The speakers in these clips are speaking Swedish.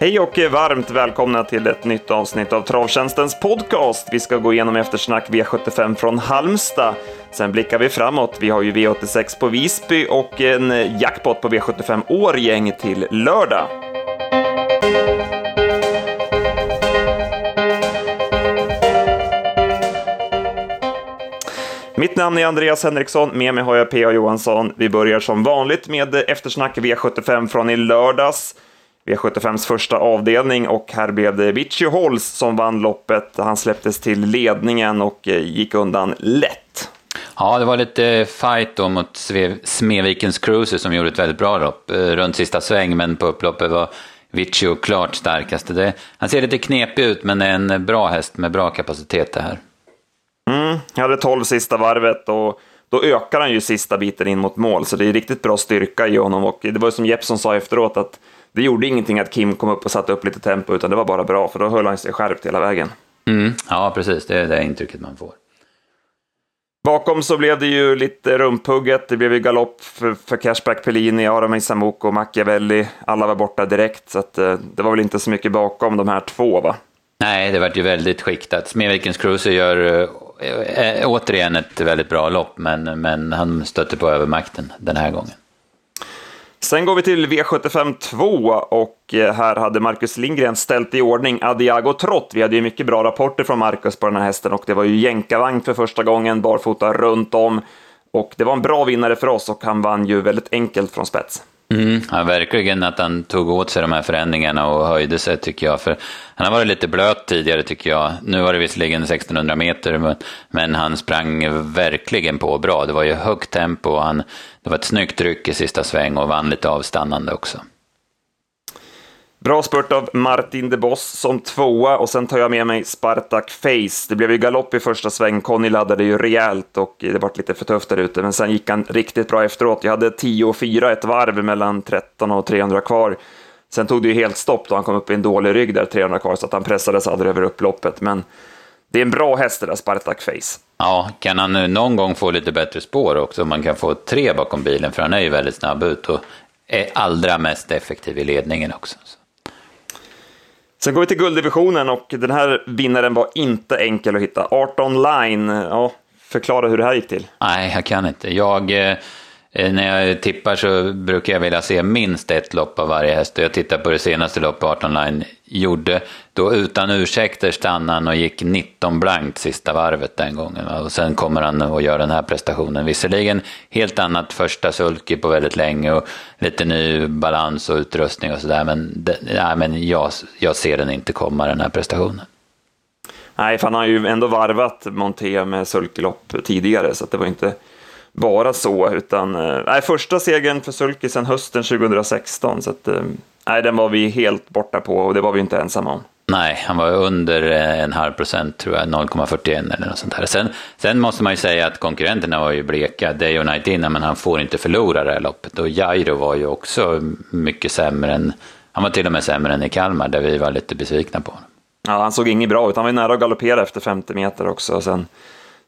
Hej och varmt välkomna till ett nytt avsnitt av Travtjänstens podcast. Vi ska gå igenom eftersnack V75 från Halmstad. Sen blickar vi framåt. Vi har ju V86 på Visby och en jackpot på V75 Årgäng till lördag. Mitt namn är Andreas Henriksson, med mig har jag P.A. Johansson. Vi börjar som vanligt med eftersnack V75 från i lördags. V75s första avdelning och här blev det Vichy Holz som vann loppet. Han släpptes till ledningen och eh, gick undan lätt. Ja, det var lite eh, fight då mot Smevikens Cruiser som gjorde ett väldigt bra lopp eh, runt sista sväng, men på upploppet var Vichy klart starkast. Det, han ser lite knepig ut, men är en bra häst med bra kapacitet det här. Mm, jag hade 12 sista varvet och då ökar han ju sista biten in mot mål, så det är riktigt bra styrka i honom. Och det var som Jeppson sa efteråt, att det gjorde ingenting att Kim kom upp och satte upp lite tempo, utan det var bara bra, för då höll han sig skärpt hela vägen. Mm, ja, precis. Det är det intrycket man får. Bakom så blev det ju lite rumphugget. Det blev ju galopp för, för Cashback Pellini, Aram Isamuko och Machiavelli. Alla var borta direkt, så att, eh, det var väl inte så mycket bakom de här två, va? Nej, det vart ju väldigt skiktat. Smedvikens Cruiser gör äh, återigen ett väldigt bra lopp, men, men han stötte på övermakten den här gången. Sen går vi till V75 2 och eh, här hade Marcus Lindgren ställt i ordning Adiago Trott. Vi hade ju mycket bra rapporter från Marcus på den här hästen och det var ju jänkarvagn för första gången, barfota runt om. Och det var en bra vinnare för oss och han vann ju väldigt enkelt från spets. Mm, ja, verkligen att han tog åt sig de här förändringarna och höjde sig tycker jag. För han har varit lite blöt tidigare tycker jag. Nu var det visserligen 1600 meter, men han sprang verkligen på bra. Det var ju högt tempo och han, det var ett snyggt tryck i sista sväng och vann lite avstannande också. Bra spurt av Martin de Boss som tvåa och sen tar jag med mig Spartak Face. Det blev ju galopp i första sväng, Conny laddade ju rejält och det vart lite för tufft där ute, men sen gick han riktigt bra efteråt. Jag hade 10 och 4 ett varv mellan 13 och 300 kvar. Sen tog det ju helt stopp då han kom upp i en dålig rygg där 300 kvar, så att han pressades aldrig över upploppet. Men det är en bra häst det där Spartak Face. Ja, kan han nu någon gång få lite bättre spår också, man kan få tre bakom bilen, för han är ju väldigt snabb ut och är allra mest effektiv i ledningen också. Sen går vi till gulddivisionen och den här vinnaren var inte enkel att hitta. 18 line, ja, förklara hur det här gick till. Nej, jag kan inte. Jag, eh, eh, när jag tippar så brukar jag vilja se minst ett lopp av varje häst. och Jag tittar på det senaste loppet 18 line gjorde. Då utan ursäkter stannade han och gick 19 blankt sista varvet den gången. Och sen kommer han och gör den här prestationen. Visserligen helt annat första sulky på väldigt länge och lite ny balans och utrustning och sådär. Men, nej, men jag, jag ser den inte komma, den här prestationen. Nej, för han har ju ändå varvat Monté med sulkylopp tidigare, så det var inte bara så, utan eh, nej, första segern för Sulky sedan hösten 2016. Så att, eh, nej, den var vi helt borta på och det var vi inte ensamma om. Nej, han var under en halv procent tror jag, 0,41 eller något sånt där. Sen, sen måste man ju säga att konkurrenterna var ju bleka. Day och Night innan, men han får inte förlora det här loppet. Och Jairo var ju också mycket sämre än, han var till och med sämre än i Kalmar, där vi var lite besvikna på honom. Ja, han såg inget bra ut. Han var ju nära att galoppera efter 50 meter också. Och sen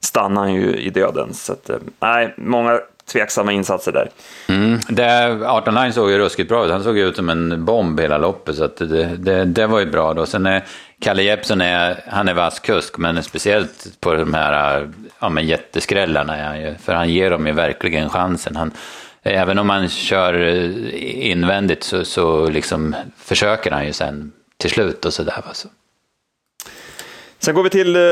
stannar han ju i döden. Så att, eh, nej, många tveksamma insatser där. Mm, det, 18 Line såg ju ruskigt bra ut. Han såg ut som en bomb hela loppet, så det, det, det, var ju bra då. Sen är Kalle Jeppsson är, han är vass kusk, men speciellt på de här ja, men jätteskrällarna ju, för han ger dem ju verkligen chansen. Han, även om han kör invändigt så, så liksom försöker han ju sen till slut och sådär. Så. Sen går vi till eh,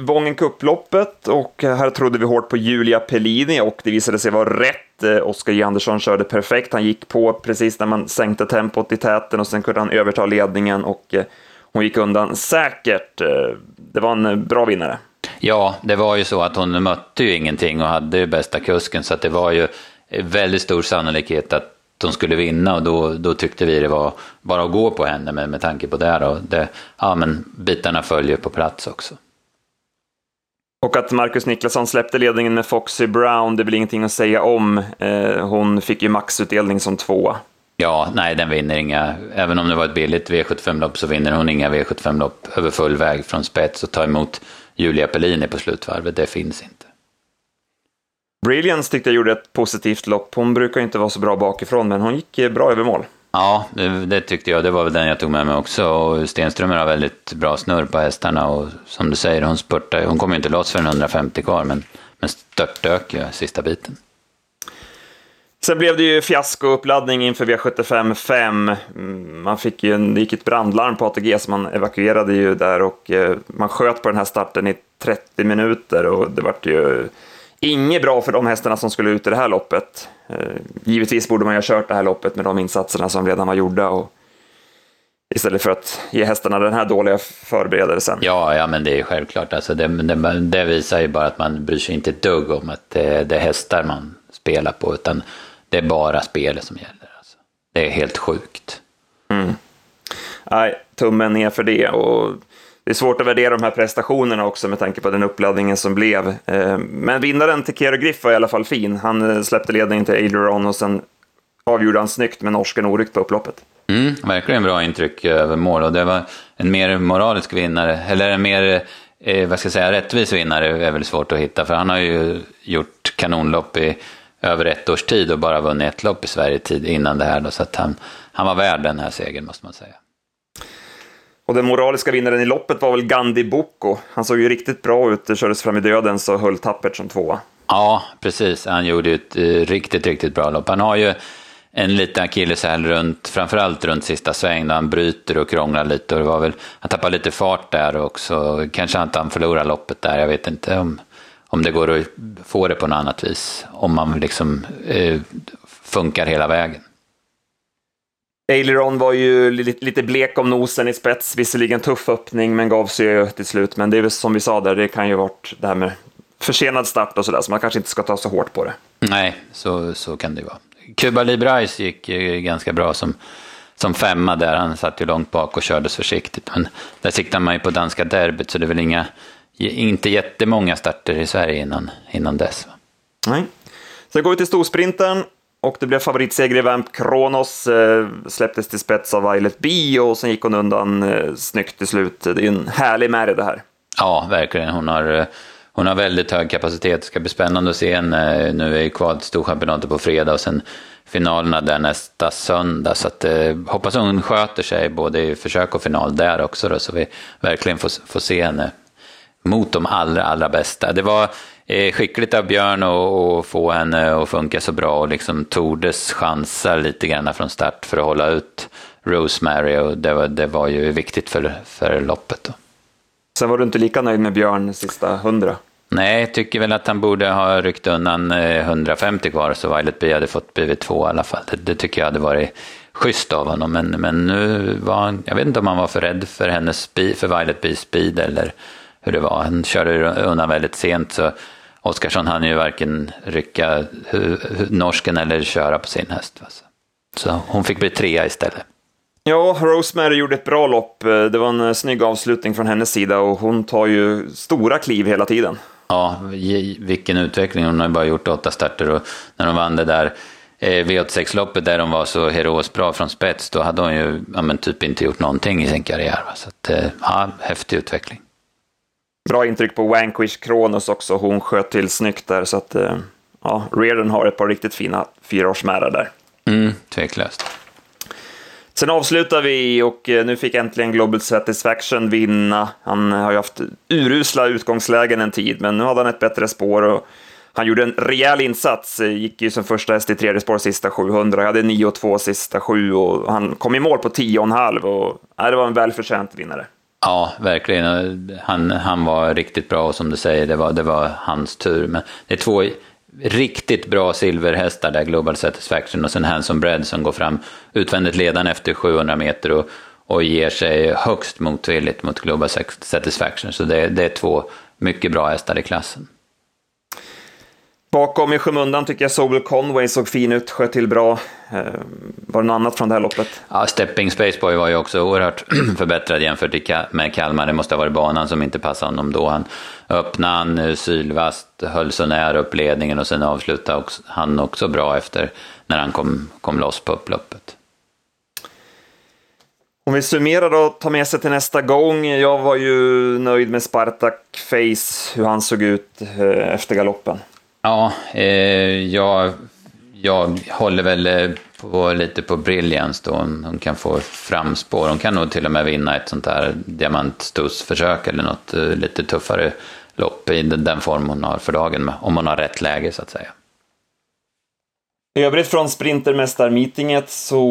Vången Cup-loppet och här trodde vi hårt på Julia Pellini och det visade sig vara rätt. Eh, Oskar J. Andersson körde perfekt. Han gick på precis när man sänkte tempot i täten och sen kunde han överta ledningen och eh, hon gick undan säkert. Eh, det var en bra vinnare. Ja, det var ju så att hon mötte ju ingenting och hade ju bästa kusken så att det var ju väldigt stor sannolikhet att de skulle vinna och då, då tyckte vi det var bara att gå på henne med, med tanke på det. Och det ja, men bitarna följer på plats också. Och att Marcus Niklasson släppte ledningen med Foxy Brown, det är väl ingenting att säga om. Eh, hon fick ju maxutdelning som tvåa. Ja, nej, den vinner inga. Även om det var ett billigt V75-lopp så vinner hon inga V75-lopp över full väg från spets och tar emot Julia Pellini på slutvarvet, det finns inte. Brilliance tyckte jag gjorde ett positivt lopp. Hon brukar inte vara så bra bakifrån, men hon gick bra över mål. Ja, det, tyckte jag. Det var väl den jag tog med mig också. Och Stenströmer har väldigt bra snurr på hästarna och som du säger, hon spurtar Hon kommer inte loss för 150 kvar, men, men störtdök ju sista biten. Sen blev det ju fiaskouppladdning inför V75 5. Mm, man fick ju en, det gick ett brandlarm på ATG så man evakuerade ju där och eh, man sköt på den här starten i 30 minuter och det vart ju inget bra för de hästarna som skulle ut i det här loppet. Eh, givetvis borde man ju ha kört det här loppet med de insatserna som redan var gjorda och istället för att ge hästarna den här dåliga förberedelsen. Ja, ja men det är självklart. Alltså det, det, det visar ju bara att man bryr sig inte ett dugg om att det, det är hästar man spelar på, utan det är bara spelet som gäller. Alltså. Det är helt sjukt. Mm. Nej, tummen ner för det. Och det är svårt att värdera de här prestationerna också med tanke på den uppladdningen som blev. Eh, men vinnaren till Kero Griff var i alla fall fin. Han eh, släppte ledningen till Aileron och sen avgjorde han snyggt med norsken oryckt på upploppet. Mm, verkligen bra intryck över mål och det var en mer moralisk vinnare, eller en mer eh, vad ska jag säga, rättvis vinnare är väl svårt att hitta för han har ju gjort kanonlopp i över ett års tid och bara vunnit ett lopp i Sverige tid innan det här. Då, så att han, han var värd den här segern måste man säga. Och den moraliska vinnaren i loppet var väl Gandhi Boko. Han såg ju riktigt bra ut, det kördes fram i döden så höll tappert som tvåa. Ja, precis. Han gjorde ett eh, riktigt, riktigt bra lopp. Han har ju en liten akilleshäl runt, framförallt runt sista sväng, där han bryter och krånglar lite. Och det var väl, han tappade lite fart där också. Kanske inte han förlorar loppet där, jag vet inte om om det går att få det på något annat vis. Om man liksom eh, funkar hela vägen. Aileron var ju lite blek om nosen i spets, visserligen tuff öppning, men gav sig ju till slut. Men det är väl som vi sa där, det kan ju varit det här med försenad start och sådär, så man kanske inte ska ta så hårt på det. Nej, så, så kan det vara. Cuba Librice gick ju ganska bra som, som femma där. Han satt ju långt bak och kördes försiktigt. Men där siktade man ju på danska derbyt, så det är väl inga inte jättemånga starter i Sverige innan, innan dess. Va? Nej. Sen går vi till storsprinten och det blev favoritseger i Vamp Kronos. Eh, släpptes till spets av Violet B och sen gick hon undan eh, snyggt till slut. Det är en härlig Mary det här. Ja, verkligen. Hon har, eh, hon har väldigt hög kapacitet. Det ska bli spännande att se henne. Eh, nu är ju kvar Storchampionatet på fredag och sen finalerna där nästa söndag. Så att, eh, hoppas hon sköter sig både i försök och final där också då, så vi verkligen får, får se henne mot de allra, allra bästa. Det var skickligt av Björn att få henne att funka så bra och liksom tordes chansa lite grann från start för att hålla ut Rosemary och det var, det var ju viktigt för, för loppet. Då. Sen var du inte lika nöjd med Björn sista hundra? Nej, tycker väl att han borde ha ryckt undan 150 eh, kvar så Violet Bee hade fått blivit två i alla fall. Det, det, tycker jag hade varit schysst av honom. Men, men nu var han, jag vet inte om han var för rädd för hennes speed, för Violet Bees speed eller hur det var. Han körde undan väldigt sent så Oskarsson hann ju varken rycka norsken eller köra på sin häst. Så hon fick bli trea istället. Ja, Rosemary gjorde ett bra lopp. Det var en snygg avslutning från hennes sida och hon tar ju stora kliv hela tiden. Ja, vilken utveckling. Hon har bara gjort åtta starter och när hon vann det där eh, V86-loppet där hon var så heroiskt bra från spets, då hade hon ju ja, typ inte gjort någonting i sin karriär. Så att, eh, ja, häftig utveckling. Bra intryck på Vanquish Kronos också. Hon sköt till snyggt där. Så att, eh, ja, Reardon har ett par riktigt fina fyraårsmärar där. Mm, tveklöst. Sen avslutar vi och eh, nu fick äntligen Global Satisfaction vinna. Han har ju haft urusla utgångslägen en tid, men nu hade han ett bättre spår. Och han gjorde en rejäl insats, eh, gick ju som första häst i tredje spår sista 700, jag hade 9,2 sista 7 och han kom i mål på 10,5 och nej, det var en välförtjänt vinnare. Ja, verkligen. Han, han var riktigt bra och som du säger, det var, det var hans tur. Men det är två riktigt bra silverhästar där, Global Satisfaction och sen Hanson Bread som går fram utvändigt ledande efter 700 meter och, och ger sig högst motvilligt mot Global Satisfaction. Så det, det är två mycket bra hästar i klassen. Bakom i skymundan tycker jag Sobel Conway såg fin ut, sköt till bra. Eh, var det något annat från det här loppet? Ja, Stepping Spaceboy var ju också oerhört förbättrad jämfört med Kalmar. Det måste ha varit banan som inte passade honom då. Han öppnade han eh, sylvast, höll så nära upp ledningen och sen avslutade han också bra efter när han kom, kom loss på upploppet. Om vi summerar och tar med sig till nästa gång. Jag var ju nöjd med Spartak Face, hur han såg ut eh, efter galoppen. Ja, eh, jag, jag håller väl eh, på, lite på Brilliance då. Hon kan få framspår. Hon kan nog till och med vinna ett sånt här diamantstussförsök eller något eh, lite tuffare lopp i den form hon har för dagen, om hon har rätt läge så att säga. I övrigt från Sprintermästarmeetinget så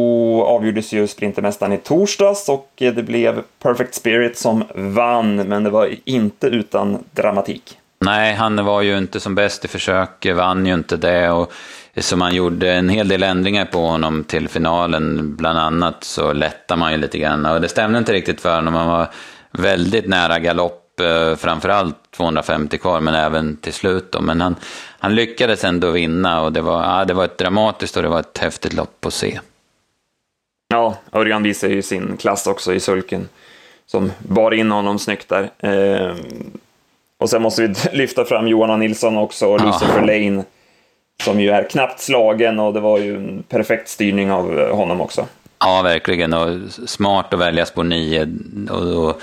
avgjordes ju Sprintermästaren i torsdags och eh, det blev Perfect Spirit som vann, men det var inte utan dramatik. Nej, han var ju inte som bäst i försök, vann ju inte det och så man gjorde en hel del ändringar på honom till finalen. Bland annat så lättade man ju lite grann och det stämde inte riktigt för honom. Han var väldigt nära galopp, eh, framförallt 250 kvar, men även till slut då. Men han, han lyckades ändå vinna och det var, ja, det var ett dramatiskt och det var ett häftigt lopp att se. Ja, Örjan visar ju sin klass också i sulken, som bar in honom snyggt där. Ehm, Eh, och sen måste vi lyfta fram Johanna Nilsson också och Lucifer ja. Lane, som ju är knappt slagen och det var ju en perfekt styrning av honom också. Ja, verkligen. Och smart att välja spår 9 och, och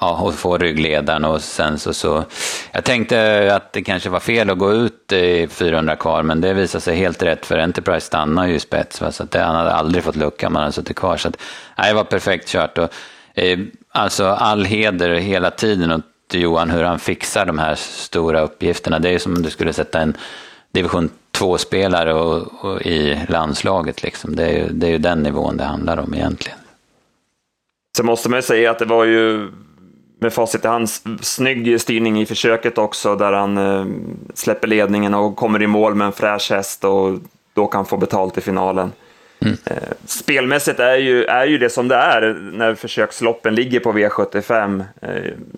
ja, och få ryggledaren och sen så, så... Jag tänkte att det kanske var fel att gå ut i 400 kvar, men det visade sig helt rätt för Enterprise stannar ju i spets, va? så att det, han hade aldrig fått lucka om han hade suttit kvar. Så att, nej, det var perfekt kört. Och, eh, alltså all heder hela tiden åt Johan hur han fixar de här stora uppgifterna. Det är som om du skulle sätta en division 2-spelare och, och i landslaget. Liksom. Det, är ju, det är ju den nivån det handlar om egentligen. Så måste man ju säga att det var ju med facit i hand, snygg styrning i försöket också, där han eh, släpper ledningen och kommer i mål med en fräsch häst och då kan få betalt i finalen. Mm. Eh, spelmässigt är ju, är ju det som det är när försöksloppen ligger på V75. Eh,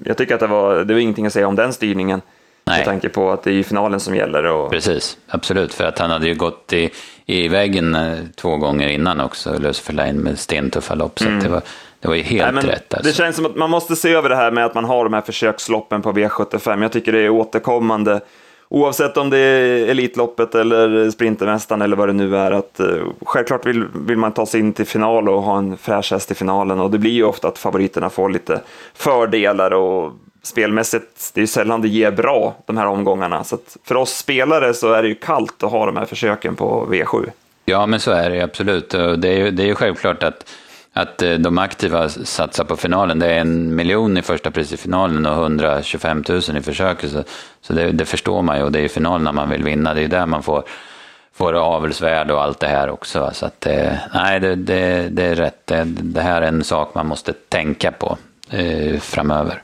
jag tycker att det var, det var ingenting att säga om den styrningen. Nej. Med tanke på att det är finalen som gäller. Och... Precis, absolut. För att han hade ju gått i, i väggen två gånger innan också, Lucifer Line med stentuffa lopp. Så mm. det var det var ju helt Nej, rätt. Alltså. Det känns som att man måste se över det här med att man har de här försöksloppen på V75. Jag tycker det är återkommande. Oavsett om det är Elitloppet eller Sprintermästaren eller vad det nu är. Att, eh, självklart vill, vill man ta sig in till final och ha en fräsch häst i finalen. Och det blir ju ofta att favoriterna får lite fördelar. och spelmässigt, det är ju sällan det ger bra de här omgångarna. Så för oss spelare så är det ju kallt att ha de här försöken på V7. Ja, men så är det absolut. Det är ju, det är ju självklart att att eh, de aktiva satsar på finalen. Det är en miljon i första pris i finalen och 125 000 i försöket. Så, så det, det, förstår man ju och det är finalerna man vill vinna. Det är där man får, får avelsvärde och allt det här också. Så att, eh, nej, det, det, det är rätt. Det, det, här är en sak man måste tänka på eh, framöver.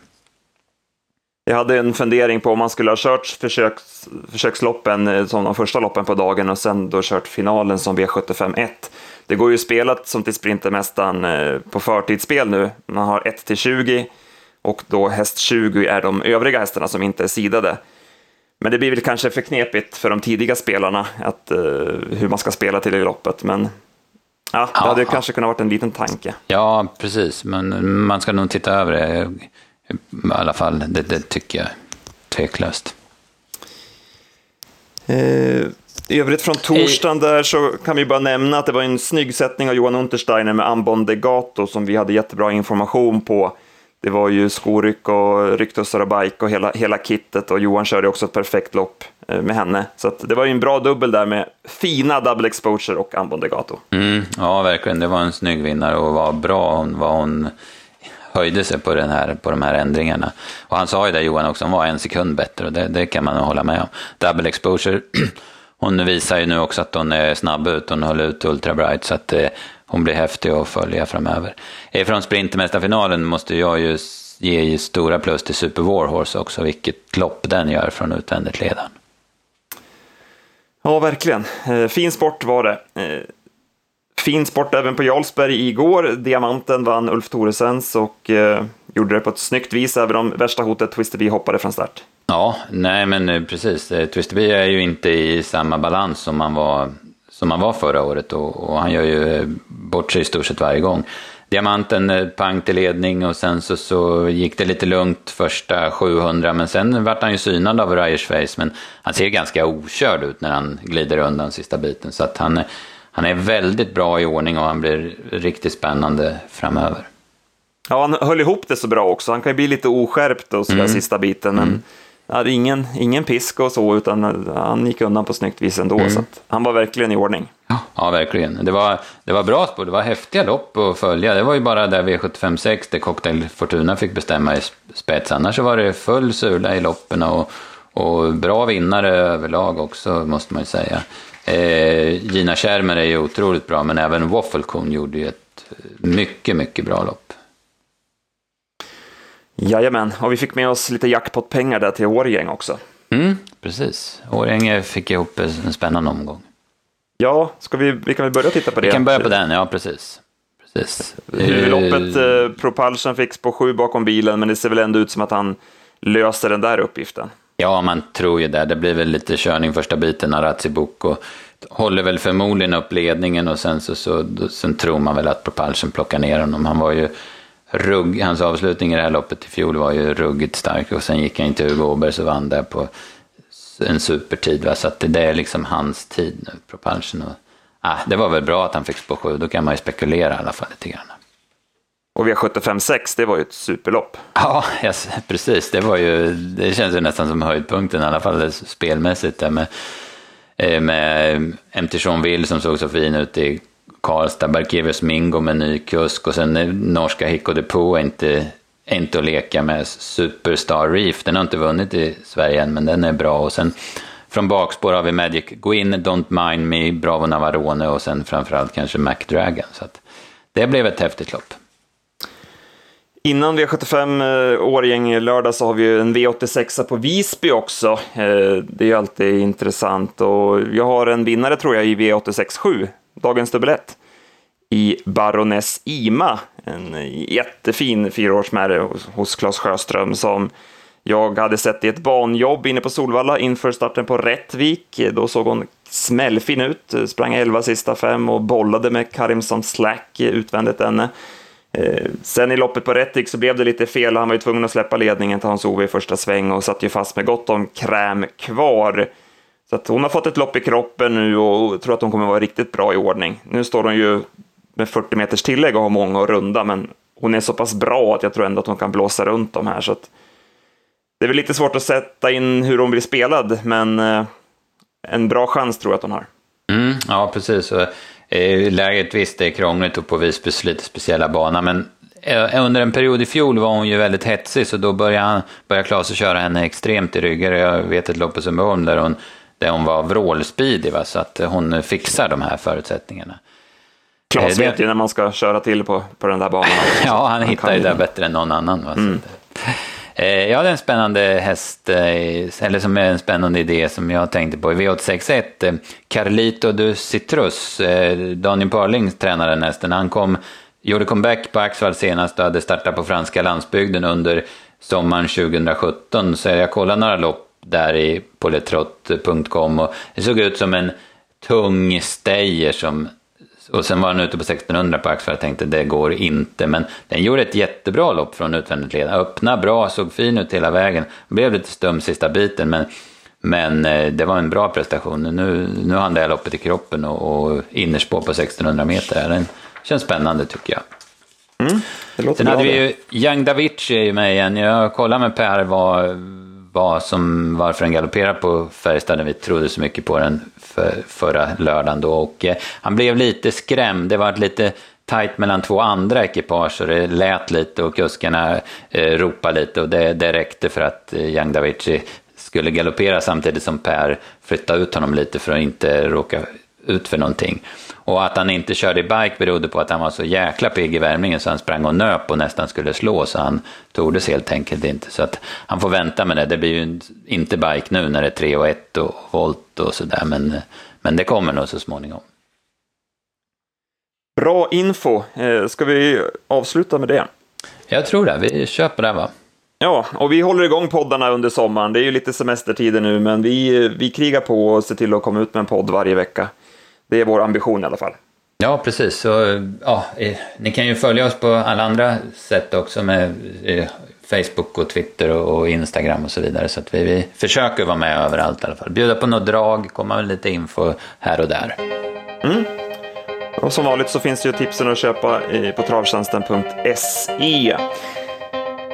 Jag hade en fundering på om man skulle ha kört försöks, försöksloppen eh, som de första loppen på dagen och sen då kört finalen som V75 1 det går ju spelat som till Sprintermästaren eh, på förtidsspel nu. Man har 1 till 20 och då häst 20 är de övriga hästarna som inte är sidade. Men det blir väl kanske för knepigt för de tidiga spelarna att, uh, hur man ska spela till i loppet. Men ja, det hade ja. kanske kunnat vara en liten tanke. Ja, precis. Men man ska nog titta över det. I alla fall, det, det tycker jag tveklöst. Eh, i övrigt från torsdagen där så kan vi bara nämna att det var en snygg sättning av Johan Untersteiner med Ambon Degato som vi hade jättebra information på. Det var ju skoryck och rycktussar och bike och hela, hela kittet och Johan körde också ett perfekt lopp eh, med henne. Så det var ju en bra dubbel där med fina double exposure och Ambon Degato. Mm, ja, verkligen. Det var en snygg vinnare och var bra hon, vad hon höjde sig på, den här, på de här ändringarna. Och han sa ju det Johan också, hon var en sekund bättre och det, det kan man nog hålla med om. Double exposure hon visar ju nu också att hon är snabb ut, hon höll ut Ultra Bright så att eh, hon blir häftig att följa framöver. Från Sprintermästarfinalen måste jag ju ge stora plus till Super Warhorse också, vilket lopp den gör från utvändigt ledan. Ja, verkligen. Eh, fin sport var det. Eh, Fin sport även på Jarlsberg igår. Diamanten vann Ulf Thoresens och eh, gjorde det på ett snyggt vis, även om värsta hotet Twisterby hoppade från start. Ja, nej men eh, precis. Eh, Twisterby är ju inte i samma balans som han var, som han var förra året och, och han gör ju eh, bort sig i stort sett varje gång. Diamanten pang till ledning och sen så, så gick det lite lugnt första 700 men sen vart han ju synad av Ryers Face men han ser ganska okörd ut när han glider undan sista biten så att han, han är väldigt bra i ordning och han blir riktigt spännande framöver. Ja, han höll ihop det så bra också. Han kan ju bli lite oskärpt och sådär Mm. sista biten, men hade ingen, ingen pisk och så, utan han gick undan på snyggt vis ändå. Mm. Så han var verkligen i ordning. Ja, verkligen. Det var, det var bra spår, det var häftiga lopp att följa. Det var ju bara där V756 där Cocktail Fortuna fick bestämma i spets. Annars så var det full sula i loppen och, och bra vinnare överlag också, måste man ju säga. Eh, Gina Schermer är ju otroligt bra, men även Wafflecone gjorde ju ett mycket, mycket bra lopp. Jajamän, och vi fick med oss lite jackpot-pengar där till Årgäng också. Mm, precis. Årjäng fick ihop en spännande omgång. Ja, ska vi, vi kan väl börja titta på det. Vi kan börja på den, ja precis. precis. Huvudloppet, Eh, eh, Propulsion fick spår sju bakom bilen, men det ser väl ändå ut som att han löser den där uppgiften. Ja, man tror ju det. Det blir väl lite körning första biten, av Boko håller väl förmodligen upp ledningen och sen, så, så, sen tror man väl att Propulsion plockar ner honom. Han var ju rugg, hans avslutning i det här loppet i fjol var ju ruggigt stark och sen gick han in till Hugo Åberg och vann där på en supertid. Va? Så att det, är liksom hans tid nu, Propulsion. Och, ah, det var väl bra att han fick spå sju, då kan man ju spekulera i alla fall lite grann. Och V75 det var ju ett superlopp. Ja, yes, precis. Det, var ju, det känns ju nästan som höjdpunkten, i alla fall spelmässigt. Där med, eh, med MT Jeanville som såg så fin ut i Karlstad, Barkevius Mingo med ny kusk och sen eh, norska Hicko Depot är inte, är inte att leka med. Superstar Reef, den har inte vunnit i Sverige än, men den är bra. Och sen från bakspår har vi Magic Go In, Don't Mind Me, Bravo Navarone och sen framförallt kanske McDragon. Så att det blev ett häftigt lopp. Innan V75 eh, Årgäng lördag så har vi ju en V86 på Visby också. Eh, det är ju alltid intressant och jag har en vinnare tror jag i V86 7, dagens dubbelett, i Baroness Ima. En jättefin fyraårsmärre hos, Claes Sjöström som jag hade sett i ett banjobb inne på Solvalla inför starten på Rättvik. Då såg hon smällfin ut, sprang 11 sista fem och bollade med Karimson Slack utvändigt henne. Eh, sen i loppet på Rättvik så blev det lite fel, han var ju tvungen att släppa ledningen till Hans-Ove i första sväng och satt ju fast med gott om kräm kvar. Så att hon har fått ett lopp i kroppen nu och tror att hon kommer vara riktigt bra i ordning. Nu står hon ju med 40 meters tillägg och har många att runda, men hon är så pass bra att jag tror ändå att hon kan blåsa runt de här. Så att det är väl lite svårt att sätta in hur hon blir spelad, men eh, en bra chans tror jag att hon har. Mm, ja, precis. Eh, läget visst, det är krångligt och på Visby lite speciella bana, men eh, under en period i fjol var hon ju väldigt hetsig, så då började, han, började Klase köra henne extremt i ryggar. Jag vet ett lopp på Sundbyholm där hon, där hon var vrålspeedig, va? så att hon fixar de här förutsättningarna. Klas Eh, vet ju när man ska köra till på, på den där banan. Ja, han hittar kan ju det bättre än någon annan. Va? Eh, Eh, jag hade en spännande häst, eh, eller som är en spännande idé som jag tänkte på i V861. Eh, Carlito du Citrus, Daniel Parling tränade den hästen. Han kom, gjorde comeback på Axvall senast och hade startat på franska landsbygden under sommaren 2017. Så jag kollade några lopp där i poletrott.com och det såg ut som en tung stayer som och sen var han ute på 1600 på Axfall och tänkte det går inte. Men den gjorde ett jättebra lopp från utvändigt led. Öppna bra, såg fin ut hela vägen. Blev lite stum sista biten men, men eh, det var en bra prestation. Nu, nu har han det här loppet i kroppen och, och innerspår på 1600 meter. Den känns spännande tycker jag. Det låter Sen hade vi ju Young Davici med igen. Jag kollade med Per vad, vad som, varför den galopperar på Färjestad när vi trodde så mycket på den för, förra lördagen då. Och eh, han blev lite skrämd. Det var lite tajt mellan två andra ekipage och det lät lite och kuskarna eh, ropade lite och det, det räckte för att eh, Young Davici skulle galoppera samtidigt som Per flyttade ut honom lite för att inte råka ut för någonting. Och att han inte körde i bike berodde på att han var så jäkla pigg i värmningen så han sprang och nöp och nästan skulle slå så han tordes helt enkelt inte. Så att han får vänta med det. Det blir ju inte bike nu när det är 3 och 1 och volt och sådär men, men det kommer nog så småningom. Bra info. Eh, Ska vi avsluta med det? Jag tror det, vi på det va? Ja, och vi håller igång poddarna under sommaren. Det är ju lite semestertider nu, men vi, vi krigar på och ser till att komma ut med en podd varje vecka. Det är vår ambition i alla fall. Ja, precis. Så, ja, ni kan ju följa oss på alla andra sätt också med Facebook och Twitter och, Instagram och så vidare. Så att vi, vi försöker vara med överallt i alla fall. Bjuda på något drag, komma med lite info här och där. Och som vanligt så finns det ju tipsen att köpa på travtjänsten.se.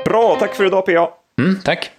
Bra, tack för idag PA. Mm, tack.